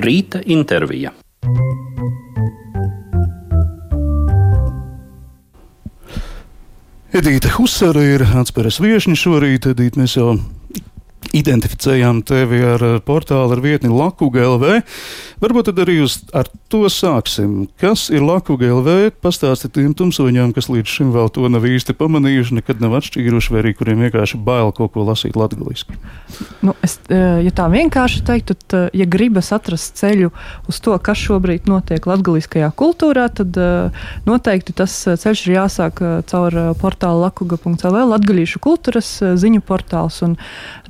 Rīta intervija. Edīte Husara ir atspēres viešņa šorīt. Edīte, mēs jau identificējām tevi ar portālu ar vietni Lakuga LV. Varbūt tad arī uz, ar to sāksim. Kas ir Lakuga LV? Pastāstiet tiem tumsoņiem, kas līdz šim vēl to nav īsti pamanījuši, nekad nav atšķīruši, vai arī kuriem vienkārši bail kaut ko lasīt latgaliski. Nu, es, ja tā vienkārši teiktu, tad, ja gribas atrast ceļu uz to, kas šobrīd notiek latgaliskajā kultūrā, tad noteikti tas ceļš ir jāsāk caur portālu lakuga.lv latgalīšu kultūras ziņu portāls. Un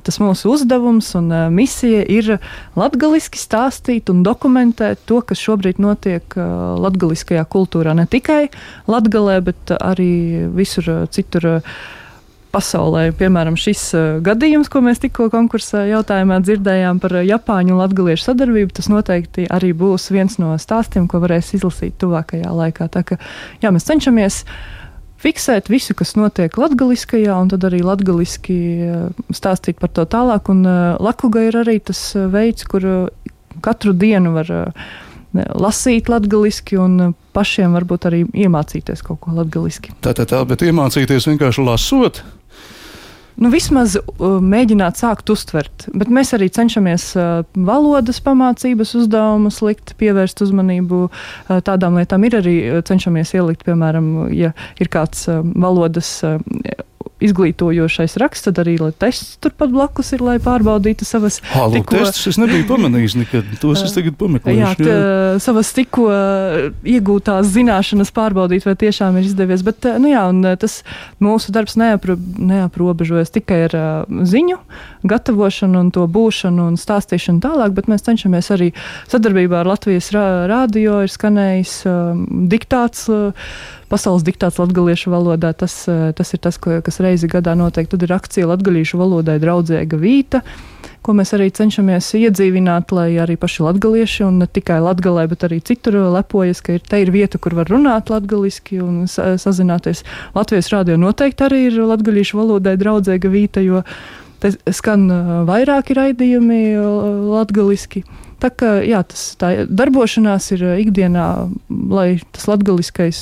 tas mūsu uzdevums un uh, misija ir latgaliski stāstīt un dokumentēt to, kas šobrīd notiek uh, latgaliskajā kultūrā. Ne tikai Latgalē, bet arī visur uh, citur. Uh, pasaulē. Piemēram, šis uh, gadījums, ko mēs tikko konkursā jautājumā dzirdējām par Japāņu un Latviešu sadarbību, tas noteikti arī būs viens no stāstiem, ko varēs izlasīt tuvākajā laikā. Tā kā jā, mēs cenšamies uh, fiksēt visu, kas notiek latgaliskajā, un tad arī latgaliski eh, stāstīt par to tālāk. Un uh, Lakuga ir arī tas eh, veids, kur katru dienu var lasīt latgaliski un pašiem varbūt arī iemācīties kaut ko latgaliski. Tā, tā, tā, bet iemācīties vienkārši lasot nu, vismaz uh, mēģināt sākt uztvert. Bet mēs arī cenšamies uh, valodas pamācības uzdevumus likt, pievērst uzmanību uh, tādām lietām. Ir arī uh, cenšamies ielikt, piemēram, ja ir kāds uh, valodas. Uh, izglītojošais raksts, tad arī tests turpat blakus ir, lai pārbaudītu savas Halo, tikko... testus. Es nebiju pamanījis nekad, tos es tagad pameklēšu. Jā, jā. savas tikko iegūtās zināšanas pārbaudīt, vai tiešām ir izdevies. Bet, nu jā, un tas mūsu darbs neapro, neaprobežojas tikai ar uh, ziņu gatavošanu un to būšanu un stāstīšanu tālāk, bet mēs cenšamies arī sadarbībā ar Latvijas rā, rādio ir skanējis uh, diktāts. Uh, pasaules diktāts latviešu valodā. Tas, eh, tas ir tas, kas reizi gadā notiek. Tad ir akcija latviešu valodai draudzīga vīta ko mēs arī cenšamies iedzīvināt, lai arī paši latgalieši, un ne tikai latgalē, bet arī citur lepojas, ka ir, te ir vieta, kur var runāt latgaliski un sa sazināties. Latvijas rādio noteikti arī ir latgaliešu valodai draudzīga vīta, jo te skan eh, vairāki raidījumi eh, latgaliski. Tā kā jā, tas tā darbošanās ir ikdienā, lai tas latgaliskais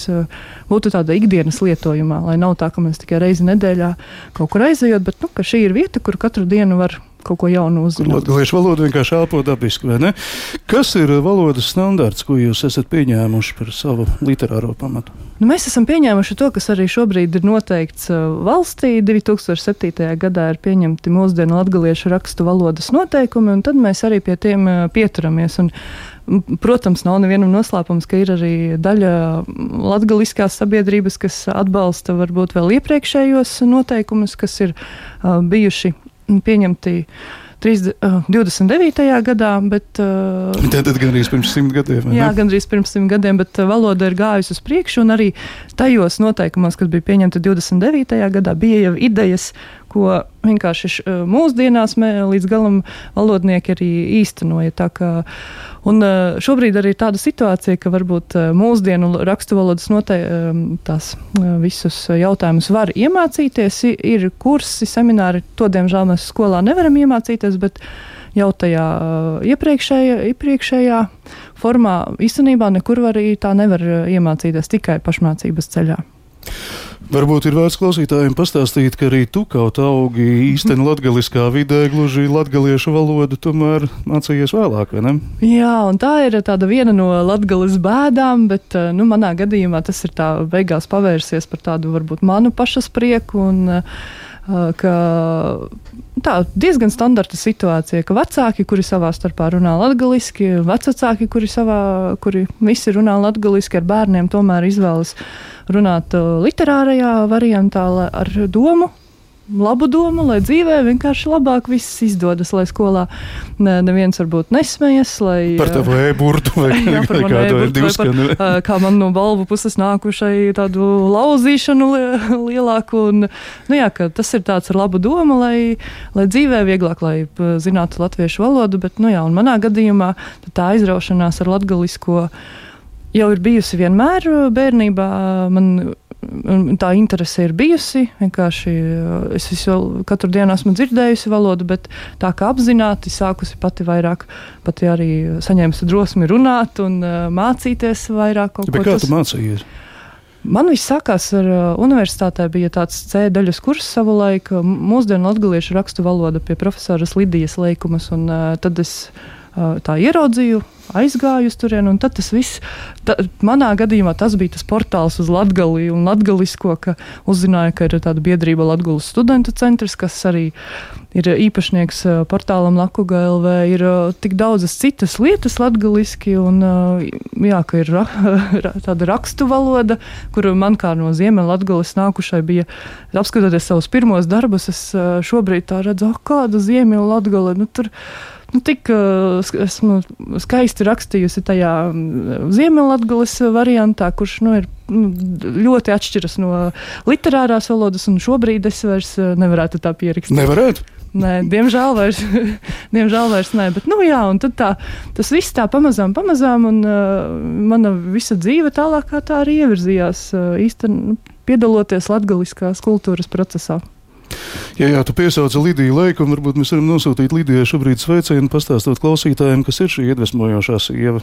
būtu tāda ikdienas lietojumā, lai nav tā, ka mēs tikai reizi nedēļā kaut kur aizejot, bet nu, šī ir vieta, kur katru dienu var kaut ko jaunu uzzināt. Latviešu valoda vienkārši elpo dabiski, vai ne? Kas ir valodas standarts, ko jūs esat pieņēmuši par savu literāro pamatu? Nu, mēs esam pieņēmuši to, kas arī šobrīd ir noteikts uh, valstī. 2007. gadā ir pieņemti mūsdienu latviešu rakstu valodas noteikumi, un tad mēs arī pie tiem uh, pieturamies. Un, Protams, nav nevienam noslēpums, ka ir arī daļa latgaliskās sabiedrības, kas atbalsta varbūt vēl iepriekšējos noteikumus, kas ir uh, bijuši pieņemti 30, uh, 29. gadā. Bet, uh, tad, tad gandrīz pirms simt gadiem. Jā, gandrīz pirms simt gadiem, bet uh, valoda ir gājusi uz priekšu, un arī tajos noteikumos, kas bija pieņemti 29. gadā, bija jau idejas, ko vienkārši uh, mūsdienās mē, līdz galam valodnieki arī īstenoja. Kā, un uh, šobrīd arī ir tāda situācija, ka varbūt uh, mūsdienu rakstu valodas notei, um, tās visus jautājumus var iemācīties. Ir kursi, semināri, to diemžēl mēs skolā nevaram iemācīties, bet jau tajā iepriekšējā, iepriekšējā formā īstenībā nekur arī tā nevar iemācīties tikai pašmācības ceļā. Varbūt ir vērts klausītājiem pastāstīt, ka arī tu kaut augi īstenībā latgaliskā vidē, gluži latgaliešu valodu, tomēr mācījies vēlāk, vai ne? Jā, un tā ir viena no latgalis bēdām, bet, eh, nu, manā gadījumā tas ir tā beigās pavērsies par tādu varbūt manu pašas prieku un uh, ka tā diezgan standarta situācija, ka vecāki, kuri savā starpā runā latviešu, vecāki, kuri, savā, kuri visi runā latviešu, ar bērniem tomēr izvēlas runāt literārajā variantā ar domu, labu domu, lai dzīvē vienkārši labāk viss izdodas, lai skolā ne, neviens varbūt nesmējas. Lai, par tavu e-burtu vai, jā, vai kādu divskanu. Par, kā man no balvu puses nākušai tādu lauzīšanu lielāku. Un, nu jā, tas ir tāds ar labu domu, lai, lai dzīvē vieglāk, lai zinātu latviešu valodu, bet, nu jā, un manā gadījumā tā aizraušanās ar latgalisko jau ir bijusi vienmēr bērnībā. Man tā interese ir bijusi. Vienkārši es visu katru dienu esmu dzirdējusi valodu, bet tā kā apzināti sākusi pati vairāk, pati arī saņēmusi drosmi runāt un mācīties vairāk. Bet kā tas... tu mācījies? Man viss sākās ar uh, universitātē, bija tāds C daļas kurs savulaik, mūsdienu latgaliešu rakstu valoda pie profesoras Lidijas Leikumas, un uh, tad es uh, tā ieraudzīju aizgāju uz turieni. Tad tas viss, ta, manā gadījumā, tas bija tas portāls uz Latviju un Latvijas, ka uzzināju, ka ir tāda biedrība Latvijas studentu centrs, kas arī ir īpašnieks portālam Lakuga LV. Ir tik daudzas citas lietas latgaliski, un jā, ka ir ra, tāda rakstu valoda, kur man kā no Ziemeļlatgales nākušai bija, apskatoties savus pirmos darbus, es šobrīd tā redzu, oh, kāda Ziemeļlatgale. Nu, tur, nu, tik esmu skaisti rakstījusi tajā Ziemeļlatgales variantā, kurš nu, ir, nu, ļoti atšķiras no literārās valodas, un šobrīd es vairs nevarētu tā pierakstīt. Nevarētu? Nē, diemžēl vairs, diemžēl vairs nē. Bet, nu, jā, tā, tas viss tā pamazām, pamazām, un uh, mana visa dzīve tālāk tā arī ievirzījās uh, īstenībā nu, piedaloties latgaliskās kultūras procesā. Ja jā, tu piesauci Lidiju Leiku, un varbūt mēs varam nosūtīt Lidijai šobrīd sveicienu, pastāstot klausītājiem, kas ir šī iedvesmojošā sieva,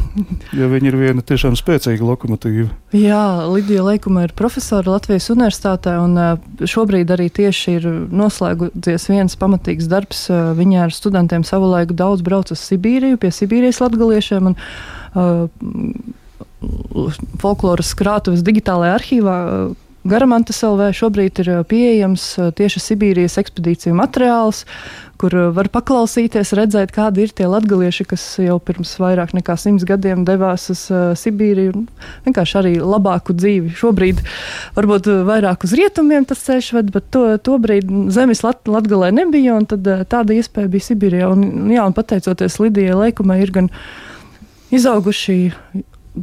jo viņa ir viena tiešām spēcīga lokomotīva. Jā, Lidija Leikuma ir profesora Latvijas universitātē, un šobrīd arī tieši ir noslēgusies viens pamatīgs darbs. Viņa ar studentiem savulaik daudz brauc uz Sibīriju, pie Sibīrijas latgaliešiem. Un, uh, folkloras krātuves digitālajā arhīvā Garamantas LV šobrīd ir pieejams tieši Sibīrijas ekspedīciju materiāls, kur var paklausīties, redzēt, kādi ir tie latgalieši, kas jau pirms vairāk nekā simts gadiem devās uz Sibīriju un vienkārši arī labāku dzīvi. Šobrīd varbūt vairāk uz rietumiem tas ceļš ved, bet to, to brīdi zemes lat, latgalē nebija, un tad tāda iespēja bija Sibīrijā. Un, jā, un pateicoties Lidijai Leikumai, ir gan izauguši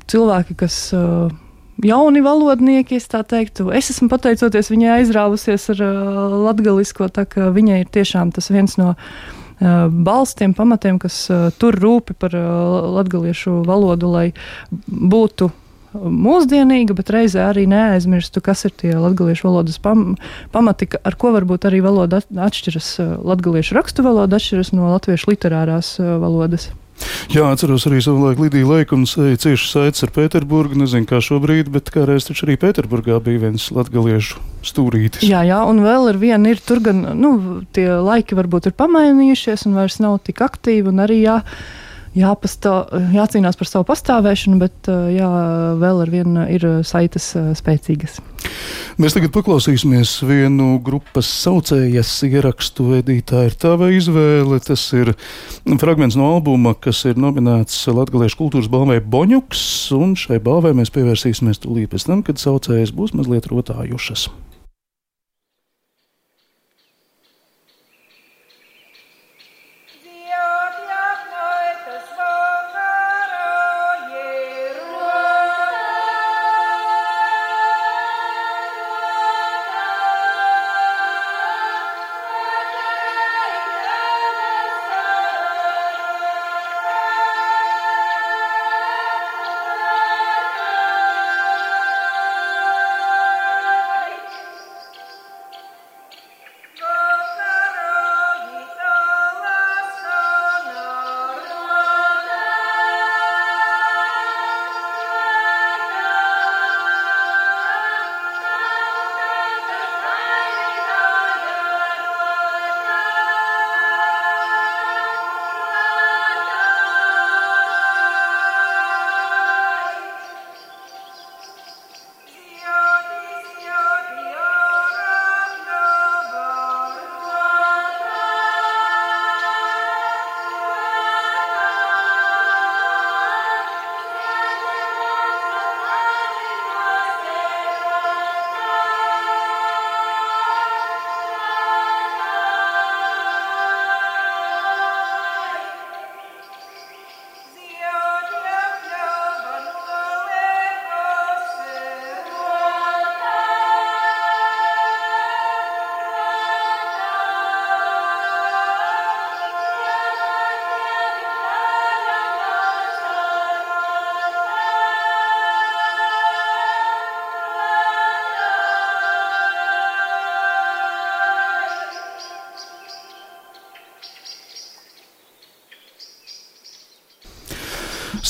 cilvēki, kas uh, jauni valodnieki, es tā teiktu. Es esmu pateicoties viņai aizrāvusies ar uh, latgalisko, tā ka viņai ir tiešām tas viens no uh, balstiem, pamatiem, kas uh, tur rūpi par latgaliešu valodu, lai būtu mūsdienīga, bet reizē arī neaizmirstu, kas ir tie latviešu valodas pam pamati, ar ko varbūt arī valoda atšķiras. Latviešu rakstu valoda atšķiras no latviešu literārās valodas. Jā, atceros arī savulaik Lidija Leikums cieši saites ar Pēterburgu. Nezinu, kā šobrīd, bet kādreiz taču arī Pēterburgā bija viens latgaliešu stūrītis. Jā, jā, un vēl ir viena, ir tur gan, nu, tie laiki varbūt ir pamainījušies un vairs nav tik aktīvi un arī jā jāpastā, jācīnās par savu pastāvēšanu, bet jā, vēl ar vienu ir saites spēcīgas. Mēs tagad paklausīsimies vienu grupas saucējas ierakstu. Edītā ir tava izvēle. Tas ir fragments no albuma, kas ir nominēts Latvijas kultūras balvai Boņuks, un šai balvai mēs pievērsīsimies tūlīt pēc tam, kad saucējas būs mazliet rotājušas.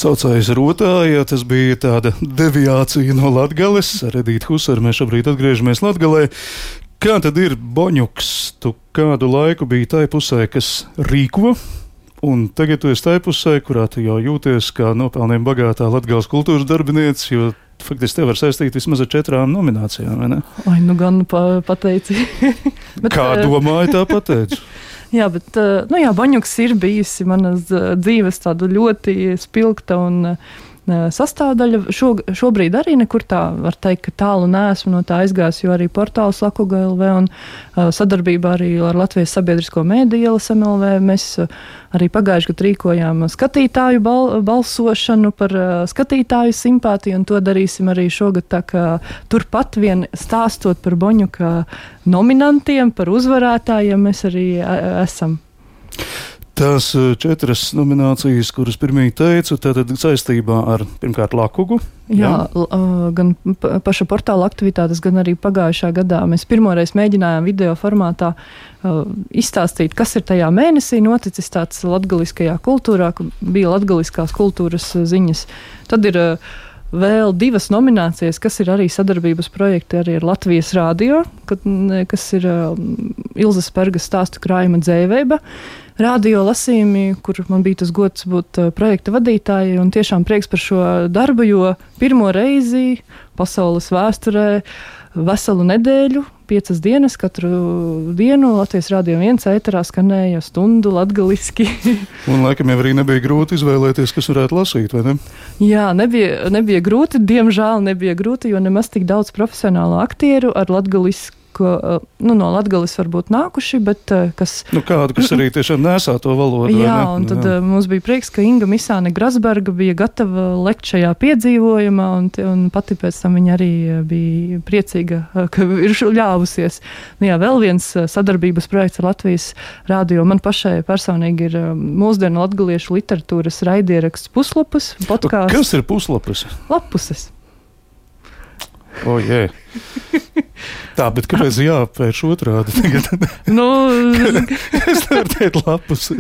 Saucējs rotāja, tas bija tāda deviācija no Latgales. Ar Edītu Husaru mēs šobrīd atgriežamies Latgalē. Kā tad ir Boņuks? Tu kādu laiku biji tai pusē, kas rīko, un tagad tu esi tai pusē, kurā tu jau jūties kā nopelniem bagātā Latgales kultūras darbinieca, jo faktiski te var saistīt vismaz ar četrām nominācijām, vai ne? Ai, nu gan pa, pateici. Bet, Kā domāju, tā pateicu. Jā, bet nu, jā, Baņuks ir bijusi manas dzīves tāda ļoti spilgta un sastāvdaļa. Šo, šobrīd arī nekur tā var teikt, ka tālu nesmu no tā aizgājis, jo arī portāls Lakuga LV un uh, sadarbībā arī ar Latvijas sabiedrisko mēdīju LSMLV mēs uh, arī pagājuši gadu rīkojām skatītāju bal balsošanu par uh, skatītāju simpātiju, un to darīsim arī šogad. Tā kā turpat vien stāstot par Boņu kā nominantiem, par uzvarētājiem, mēs arī esam. Tās eh, četras nominācijas, kuras pirmie teicu, tātad saistībā ar pirmkārt Lakugu. Jā, jā. gan paša portāla aktivitātes, gan arī pagājušā gadā mēs pirmoreiz mēģinājām video formātā izstāstīt, kas ir tajā mēnesī noticis tāds latgaliskajā kultūrā, bija latgaliskās kultūras ziņas. Tad ir vēl divas nominācijas, kas ir arī sadarbības projekti arī ar Latvijas rādio, kas ir Ilzas Pergas stāstu krājuma dzēvēba. Radio lasījumi, kur man bija tas gods būt projekta vadītājai, un tiešām prieks par šo darbu, jo pirmo reizi pasaules vēsturē veselu nedēļu piecas dienas, katru dienu Latvijas rādio viens ēterā skanēja stundu latgaliski. un laikam jau arī nebija grūti izvēlēties, kas varētu lasīt, vai ne? Jā, nebija, nebija grūti, diemžēl nebija grūti, jo nemaz tik daudz profesionālu aktieru ar latgalisku ko, eh, nu, no Latvijas varbūt nākuši, bet eh, kas. Nu, kādu, kas arī tiešām nesā to valodu. Jā, un tad jā. Eh, mums bija prieks, ka Inga Misāne Grasberga bija gatava lekt šajā piedzīvojumā, un, un pati pēc tam viņa arī bija priecīga, ka ir ļāvusies. Nu, jā, vēl viens sadarbības projekts ar Latvijas rādio. Man pašai personīgi ir mūsdienu latgaliešu literatūras raidieraksts puslapus, podkāsts. Kas ir puslapus? Lapuses. O, oh, yeah. Tā, bet kāpēc jāapvērš otrādi? nu, es nevaru teikt lapus.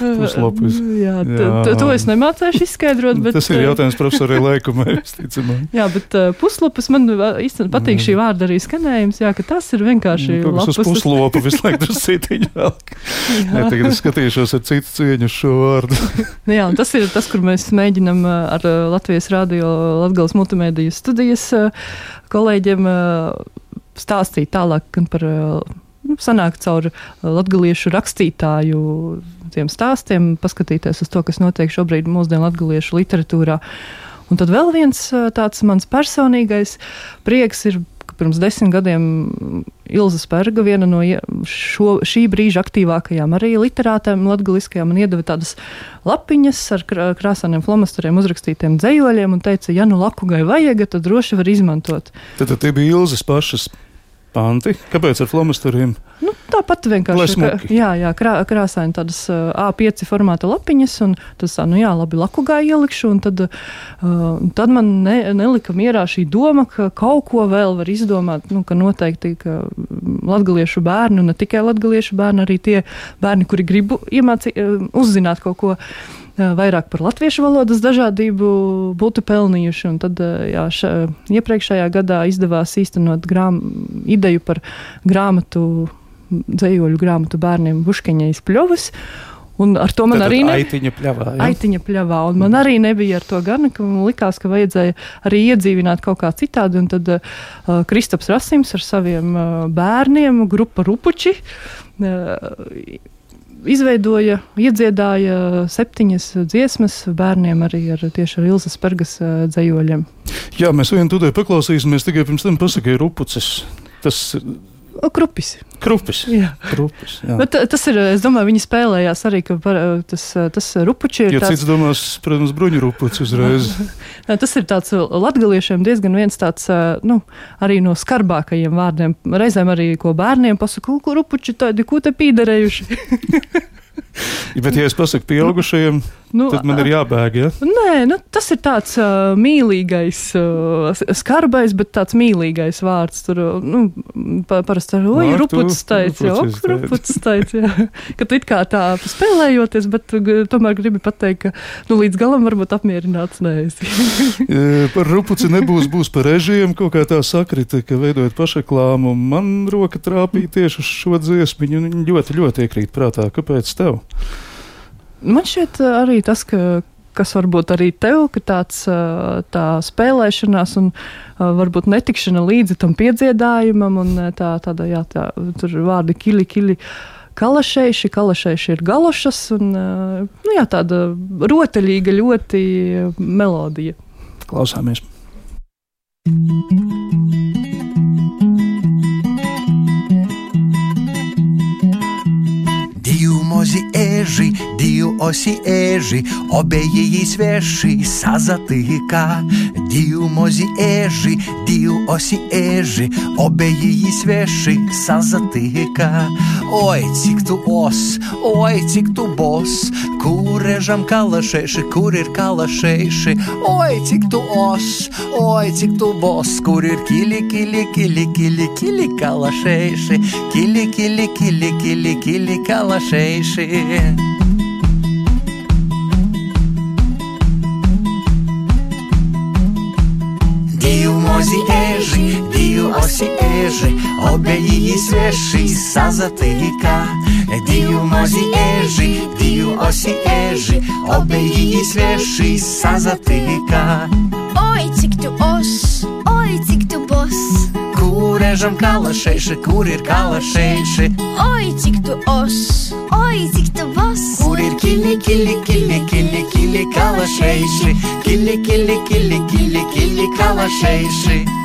Puslapis. Jā, jā. to es nemācīšu izskaidrot. Bet, Tas ir jautājums profesorai Laikumai. jā, bet uh, puslapis man īstenībā patīk šī vārda arī skanējums. Jā, ka tas ir vienkārši. Nu, tas uz puslopu visu laiku citiņu vēl. jā, tagad es skatīšos ar citu cieņu šo vārdu. jā, un tas ir tas, kur mēs mēģinam ar Latvijas radio Latgales multimediju studijas kolēģiem stāstīt tālāk gan par nu, sanākt caur latgaliešu rakstītāju tiem stāstiem, paskatīties uz to, kas notiek šobrīd mūsdienu latgaliešu literatūrā. Un tad vēl viens tāds mans personīgais prieks ir pirms desmit gadiem Ilza Spērga, viena no šo, šī brīža aktīvākajām arī literātēm, latgaliskajām, man iedeva tādas lapiņas ar krāsainiem flomasteriem uzrakstītiem dzējoļiem un teica, ja nu lakugai vajag, tad droši var izmantot. Tad, tad tie bija Ilzas pašas panti. Kāpēc ar flomasteriem? Nu, tāpat vienkārši. Ka, jā, jā krā, krāsaini tādas uh, A5 formāta lapiņas, un tas tā, nu jā, labi, lakugā ielikšu, un tad, uh, tad man ne, nelika mierā šī doma, ka kaut ko vēl var izdomāt, nu, ka noteikti, ka latgaliešu bērni, un ne tikai latgaliešu bērni, arī tie bērni, kuri grib iemācīt, uzzināt kaut ko vairāk par latviešu valodas dažādību būtu pelnījuši. Un tad jā, ša, iepriekšējā gadā izdevās īstenot grām, ideju par grāmatu, dzējoļu grāmatu bērniem Buškeņais Pļovas. Un ar to man Tātad arī nebija. Aitiņa pļavā. Ja? Aitiņa pļavā. Un man arī nebija ar to gana, ka man likās, ka vajadzēja arī iedzīvināt kaut kā citādi. Un tad uh, Kristaps Rasims ar saviem uh, bērniem, grupa Rupuči, uh, izveidoja, iedziedāja septiņas dziesmas bērniem arī ar tieši ar Ilzas Pergas dzējoļiem. Jā, mēs vienu tūdei paklausīsimies, tikai pirms tam pasakai rupucis. Tas Krupis. Krupis. Jā. Krupis jā. Bet, tas ir, es domāju, viņi spēlējās arī, par, tas, tas rupuči ir. Ja tāds... cits domās, protams, bruņu rupucis uzreiz. tas ir tāds latgaliešiem diezgan viens tāds, nu, arī no skarbākajiem vārdiem. Reizēm arī, ko bērniem pasaka, ko rupuči tādi, ko te pīderējuši. Bet, ja es pasaku pieaugušajiem, nu, tad man ir jābēg. Ja? Nē, nu, tas ir tāds uh, mīlīgais, uh, skarbais, bet tāds mīlīgais vārds. Tur nu, pa, parasti ar oi, rupucis teica, jā. ka tu it kā tā spēlējoties, bet tomēr gribi pateikt, ka nu, līdz galam varbūt apmierināts neesi. par rupuci nebūs, būs par režiem, kaut kā tā sakrita, ka veidojot pašaklāmu, man roka trāpīja tieši uz šo dziesmiņu, un ļoti, ļoti iekrīt prātā. Kāpēc tev? Man šķiet arī tas, ka kas varbūt arī tev, ka tāds tā spēlēšanās un varbūt netikšana līdzi tam piedziedājumam un tā, tāda, jā, tā, tur vārdi kili, kili. Kalašēši, kalašēši ir galošas, un nu, jā, tāda rotaļīga ļoti melodija. Klausāmies! друзі ежі, діл осі ежі, обеї свежі, сазатика, діл мозі ежі, діл осі ежі, обеї свежі, сазатика. Ой, цік ту ос, ой, цік ту бос, курежам калашейши, курир калашейши, ой, цік ту ос, ой, цік ту бос, курир кілі, кілі, кілі, кілі, кілі калашеши, кілі, кілі, кілі, кілі, кілі калашеши. ser. Diju mozi eži, diju osi eži, obe i sveši sa zatelika. Diju mozi eži, diju osi eži, obe i sveši sa zatelika. Oj, cik tu os, oj, cik tu bos. Kur ežam kalašeši, kur ir kalašeši. Oj, cik tu os oi, cik tu bos. kur ir kili, kili, kili, kili, kili kalašēši, kili, kili, kili, kili, kili kalašēši. Oi,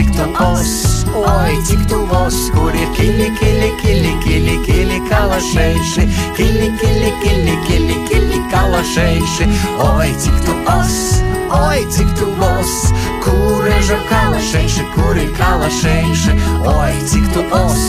Cik tu os, oi, cik tu bos, kur ir kili, kili, kili, kili, kili kalašēši. Kili, kili, kili, kili, kili kalašēši. Oi, cik tu os, oi, cik tu bos, kur režam kalašēši, kur ir kalašēši. Oi, cik tu os,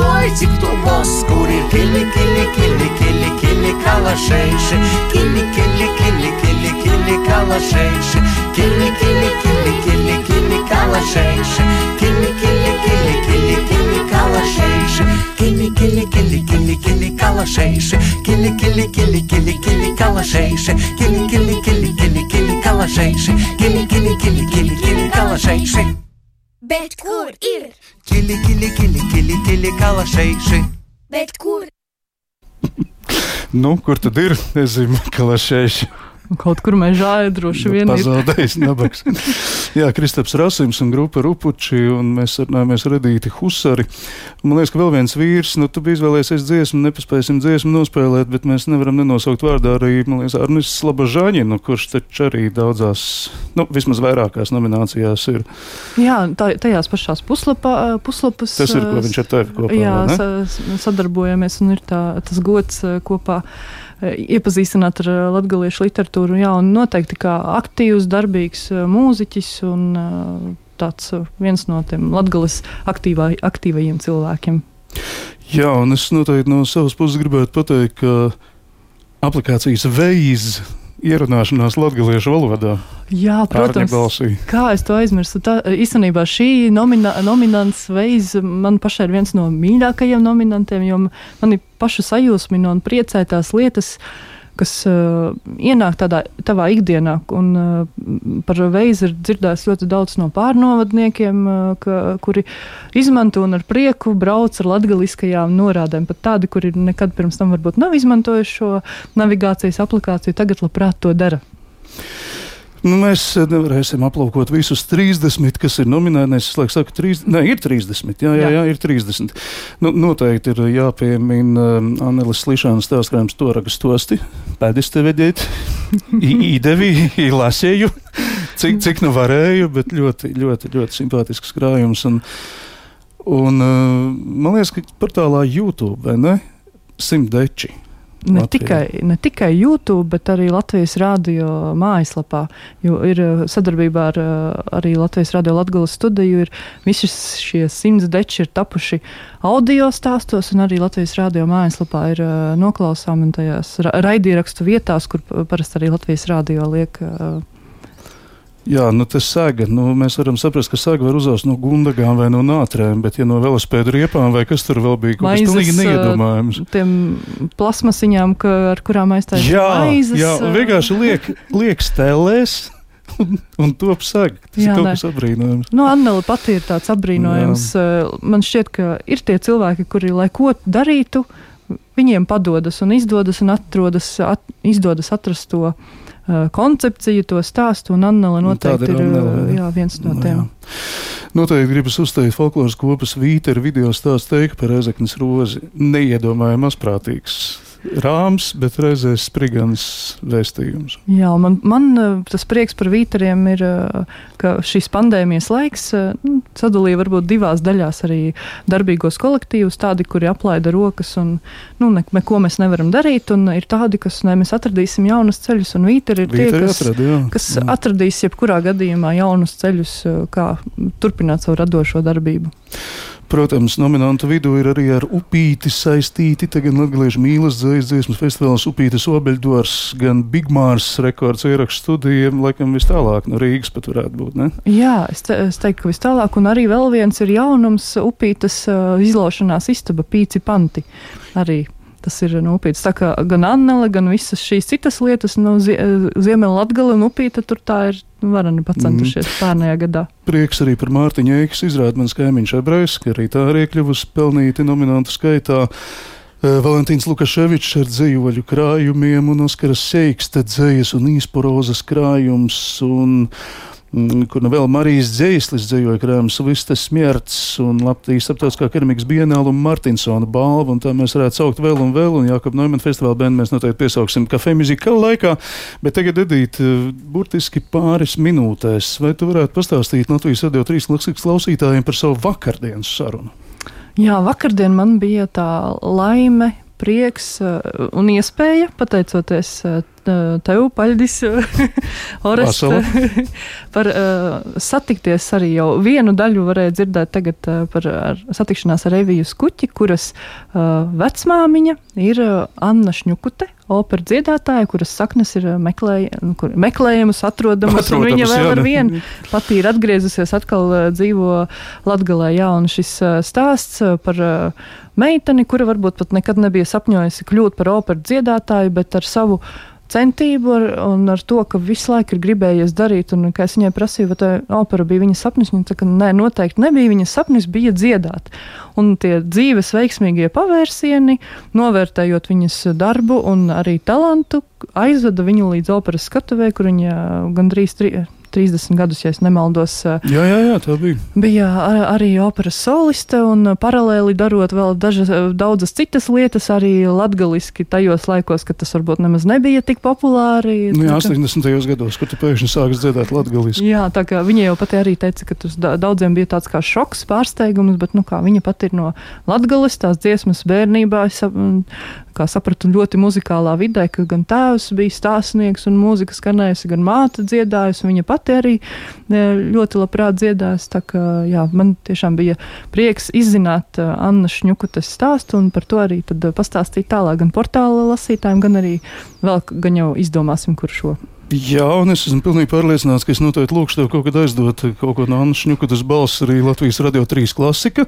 oi, cik tu bos, kur ir kili, kili, kili, kili, kili kalašēši. Kili, kili, kili, kili, kili kalašēši. Kili, kili, kili, kili, kili kalašēši. Kili, kili, kili, kili, kili kalašēši. Kili, kili, kili, kili, kili kalašēši. Kili, kili, kili, kili, kili kalašēši. Kili, kili, kili, kili, kili kalašēši. Kili, kili, kili, kili, kili kalašēši. Bet kur ir? Kili, kili, kili, kili, kili kalašēši. Bet kur? Nu, kur tad ir? Nezinu, kalašēši. Kaut kur mežā ir droši vien. ir. Pazaudējis nabaks. Jā, Kristaps Rasims un grupa Rupuči, un mēs sarunājamies ar Edīti Husari. Man liekas, ka vēl viens vīrs, nu, tu biji izvēlējies dziesmu, nepaspēsim dziesmu nospēlēt, bet mēs nevaram nenosaukt vārdā arī, man liekas, Arnis Slabažāņinu, kurš taču arī daudzās, nu, vismaz vairākās nominācijās ir. Jā, tā, tajās pašās puslapa, puslapas. Tas ir, ko viņš ar tevi kopā Jā, sa, sadarbojamies un ir tā, tas gods eh, kopā eh, iepazīstināt ar eh, latviešu literatūru. Jā, un noteikti kā aktīvs, darbīgs eh, mūziķis un eh, tāds eh, viens no tiem latgales aktīvā, aktīvajiem cilvēkiem. Jā, un es noteikti no savas puses gribētu pateikt, ka aplikācijas veids ierunāšanās latviešu valodā. Jā, protams. Kā es to aizmirsu? Tā, īstenībā šī nomina, nominants veids man pašai ir viens no mīļākajiem nominantiem, jo man ir pašu sajūsmina un priecē tās lietas, kas uh, ienāk tādā tavā ikdienā. Un, uh, par veidu ir dzirdējis ļoti daudz no pārnovadniekiem, uh, ka, kuri izmanto un ar prieku brauc ar latgaliskajām norādēm. Pat tādi, kuri nekad pirms tam varbūt nav izmantojuši šo navigācijas aplikāciju, tagad labprāt to dara. Nu, mēs nevarēsim aplūkot visus 30, kas ir nominēti. Es laikam saku, 30, ne, ir 30. Jā, jā, jā, ir 30. Nu, noteikti ir jāpiemina um, Annelis Slišanas stāstkrājums Toragas tosti, pēdis te veģēt, īdevi, lasēju, cik, cik nu varēju, bet ļoti, ļoti, ļoti simpātisks krājums. Un, un uh, man liekas, ka portālā YouTube, vai ne? Simtdeči. Ne Latvijā. tikai, ne tikai YouTube, bet arī Latvijas rādio mājaslapā. Jo ir uh, sadarbībā ar uh, arī Latvijas rādio Latvijas studiju. Ir visi šie simts deči ir tapuši audio stāstos, un arī Latvijas rādio mājaslapā ir uh, noklausāmi tajās ra raidierakstu vietās, kur pa- parasti arī Latvijas rādio liek. Uh, Jā, nu tas sēga. Nu, mēs varam saprast, ka sēga var uzaugt no gundagām vai no nātrēm, bet ja no velospēdu riepām vai kas tur vēl bija, kas pilnīgi neiedomājams. tiem plasmasiņām, ka, ar kurām aizstājas Jā, maizes. jā, vienkārši liek, liek stēlēs un, un top sēga. Tas Jā, ir kaut nē. kas apbrīnojams. Nu, Anneli pati ir tāds apbrīnojams. Uh, Man šķiet, ka ir tie cilvēki, kuri, lai ko darītu, viņiem padodas un izdodas un atrodas, at, izdodas atrast to uh, koncepciju, to stāstu. Un Anneli Nu, noteikti ir ir, Annele, ne? jā, viens no Nu, tiem. jā. Noteikti gribas uzteikt folkloras kopas vīteru video stāstu teikt par Ezeknas rozi. Neiedomājami asprātīgs. Rāms, bet reizē sprigans vēstījums. Jā, man, man tas prieks par vīteriem ir, ka šīs pandēmijas laiks nu, sadalīja varbūt divās daļās arī darbīgos kolektīvus, tādi, kuri aplaida rokas un nu, ne, neko mēs nevaram darīt, un ir tādi, kas ne, mēs atradīsim jaunus ceļus, un vīteri ir tie, Vīteri kas, atrada, jā. kas Jā. atradīs jebkurā gadījumā jaunus ceļus, kā turpināt savu radošo darbību. Protams, nominantu vidū ir arī ar upīti saistīti. Tagad Latvijas mīlas dziesmas festivāls Upītas Obeļdors, gan Bigmārs rekords ierakstu studijiem, laikam vis tālāk no Rīgas pat varētu būt, ne? Jā, es, te, es teiktu, ka vis tālāk, un arī vēl viens ir jaunums upītas uh, izlaušanās istaba, pīci panti. Arī tas ir no upītas. Tā kā gan Annele, gan visas šīs citas lietas no zie, Ziemeļa Latgala un upīta tur tā ir varani pacentušies mm. pērnajā gadā. Prieks arī par Mārtiņu Eikas izrādi mans kaimiņš Ebrais, ka arī tā ir iekļuvusi pelnīti nominantu skaitā. Eh, Valentīns Lukaševičs ar dzīvoļu krājumiem un Oskaras Seiksta dzējas un īsporozas krājums un mm, kur nu vēl Marijas dzēslis dzējoja krājums Vistas smierts un Latvijas starptautiskā keramikas bienāla un Martinsona balva, un tā mēs varētu saukt vēl un vēl, un Jākab Neumann festivāla bēnu mēs noteikti piesauksim kafē muzika laikā, bet tagad Edīt, eh, burtiski pāris minūtēs, vai tu varētu pastāstīt Latvijas radio trīs klasikas klausītājiem par savu vakardienas sarunu? Jā, vakardien man bija tā laime. Prieks uh, un iespēja, pateicoties uh, tev, Paļdis, Oreste, par uh, satikties arī jau vienu daļu varēja dzirdēt tagad uh, par ar, satikšanās ar Eviju Skuķi, kuras uh, vecmāmiņa ir uh, Anna Šņukute, opera dziedātāja, kuras saknes ir meklēj, kur, meklējamas, atrodamas, un viņa Atrodamas, vēl jā, ar vienu pati ir atgriezusies, atkal dzīvo Latgalē, jā, un šis stāsts par meiteni, kura varbūt pat nekad nebija sapņojusi kļūt par operas dziedātāju, bet ar savu centību ar, un ar to, ka visu laiku ir gribējies darīt, un es viņai prasīju, vai tā opera bija viņas sapnis, viņa teica, nē, noteikti nebija, viņas sapnis bija dziedāt. Un tie dzīves veiksmīgie pavērsieni, novērtējot viņas darbu un arī talantu, aizveda viņu līdz operas skatuvē, kur viņa gandrīz tri, 30 gadus, ja es nemaldos, uh, Jā, jā, jā, tā bija. bija ar, arī operas soliste un paralēli darot vēl dažas, uh, daudzas citas lietas, arī latgaliski tajos laikos, kad tas varbūt nemaz nebija tik populāri. Nu, jā, Tā kā- 80. gados, kad tu pēkšņi sāki dziedāt latgaliski. Jā, tā kā viņa jau pati arī teica, ka tas da- daudziem bija tāds kā šoks, pārsteigums, bet nu, kā, viņa pati ir no Latvijas, tās dziesmas bērnībā. Es un, kā sapratu, ļoti muzikālā vidē, ka gan tēvs bija stāstnieks un mūzika skanējusi, gan māte dziedājusi. un Viņa pati arī e, ļoti labprāt dziedājusi. tā kā, Jā, man tiešām bija prieks izzināt uh, Anna Šņukutes stāstu un par to arī pastāstīt tālāk gan portāla lasītājiem, gan arī vēl gan jau izdomāsim, kur šo. Jā, un es esmu pilnīgi pārliecināts, ka es noteikti lūkšu tev kaut kad aizdot kaut ko no Annas Šņukutas balss arī Latvijas Radio 3 klasika.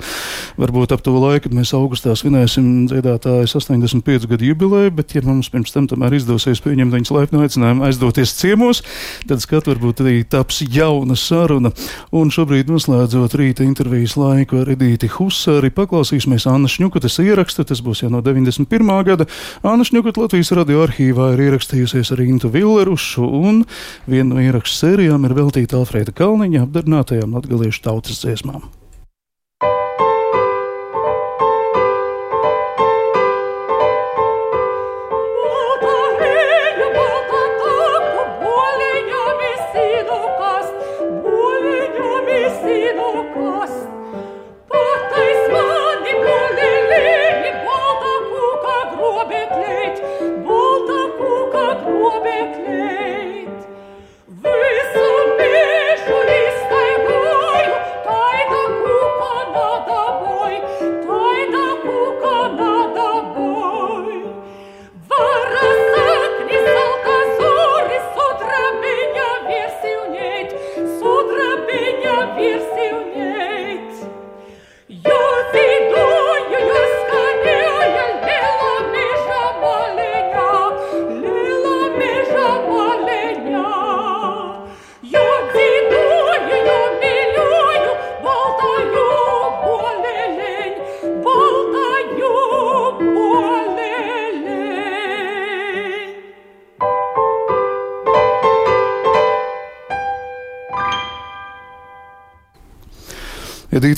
Varbūt ap to laiku, kad mēs augustā svinēsim dziedātājas 85 gadu jubileju, bet ja mums pirms tam tomēr izdosies pieņemt viņas laipnu aicinājumu aizdoties ciemos, tad skat varbūt arī taps jauna saruna. Un šobrīd noslēdzot rīta intervijas laiku ar Edīti Husari, paklausīsimies Annas Šņukutas ierakstu, tas būs jau no 91. gada. Anna Šņukut Latvijas radio arhīvā ir ierakstījusies ar Intu Villerušu un viena no ierakstu sērijām ir veltīta Alfrēda Kalniņa apdarbinātajām latgaliešu tautas dziesmām.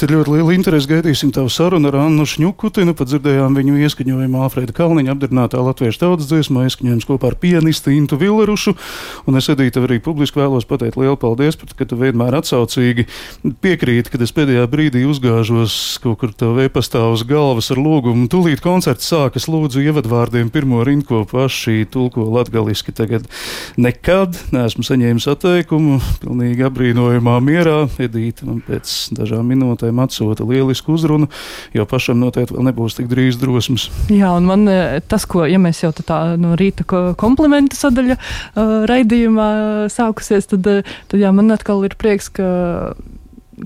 Edīte, ļoti liela interese gaidīsim tavu sarunu ar Annu Šņukutinu. Pat dzirdējām viņu ieskaņojumu Alfrēda Kalniņa apdarbinātā latviešu tautas dziesmā, ieskaņojums kopā ar pianistu Intu Villerušu. Un es, Edīte, arī publiski vēlos pateikt lielu paldies, pat, ka tu vienmēr atsaucīgi piekrīti, kad es pēdējā brīdī uzgāžos kaut kur tev e-pastā uz galvas ar lūgumu. Tūlīt koncerts sākas, lūdzu, ievadvārdiem pirmo rinko paši tulko latgaliski. Tagad nekad neesmu saņēmis atteikumu, pilnīgi apbrīnojumā mierā. Edīte man pēc dažām minūtēm minūtēm atsūta lielisku uzrunu, jo pašam noteikti vēl nebūs tik drīz drosmes. Jā, un man e, tas, ko, ja mēs jau tā no rīta komplimentu sadaļa uh, raidījumā sākusies, tad, tad jā, man atkal ir prieks, ka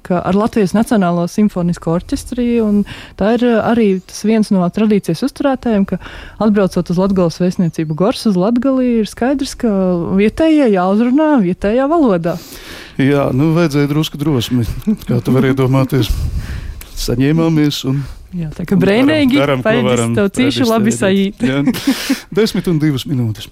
ka ar Latvijas Nacionālo simfonisko orķestri, tā ir arī viens no tradīcijas uzturētājiem, ka atbraucot uz Latvijas vēstniecību Gors uz Latgalī, ir skaidrs, ka vietējie jāuzrunā vietējā valodā. Jā, nu vajadzēja drusku drosmi, kā tu vari iedomāties. Saņēmāmies un Jā, tā kā varam, varam, tev cīši labi sajūt. Desmit un divas minūtes.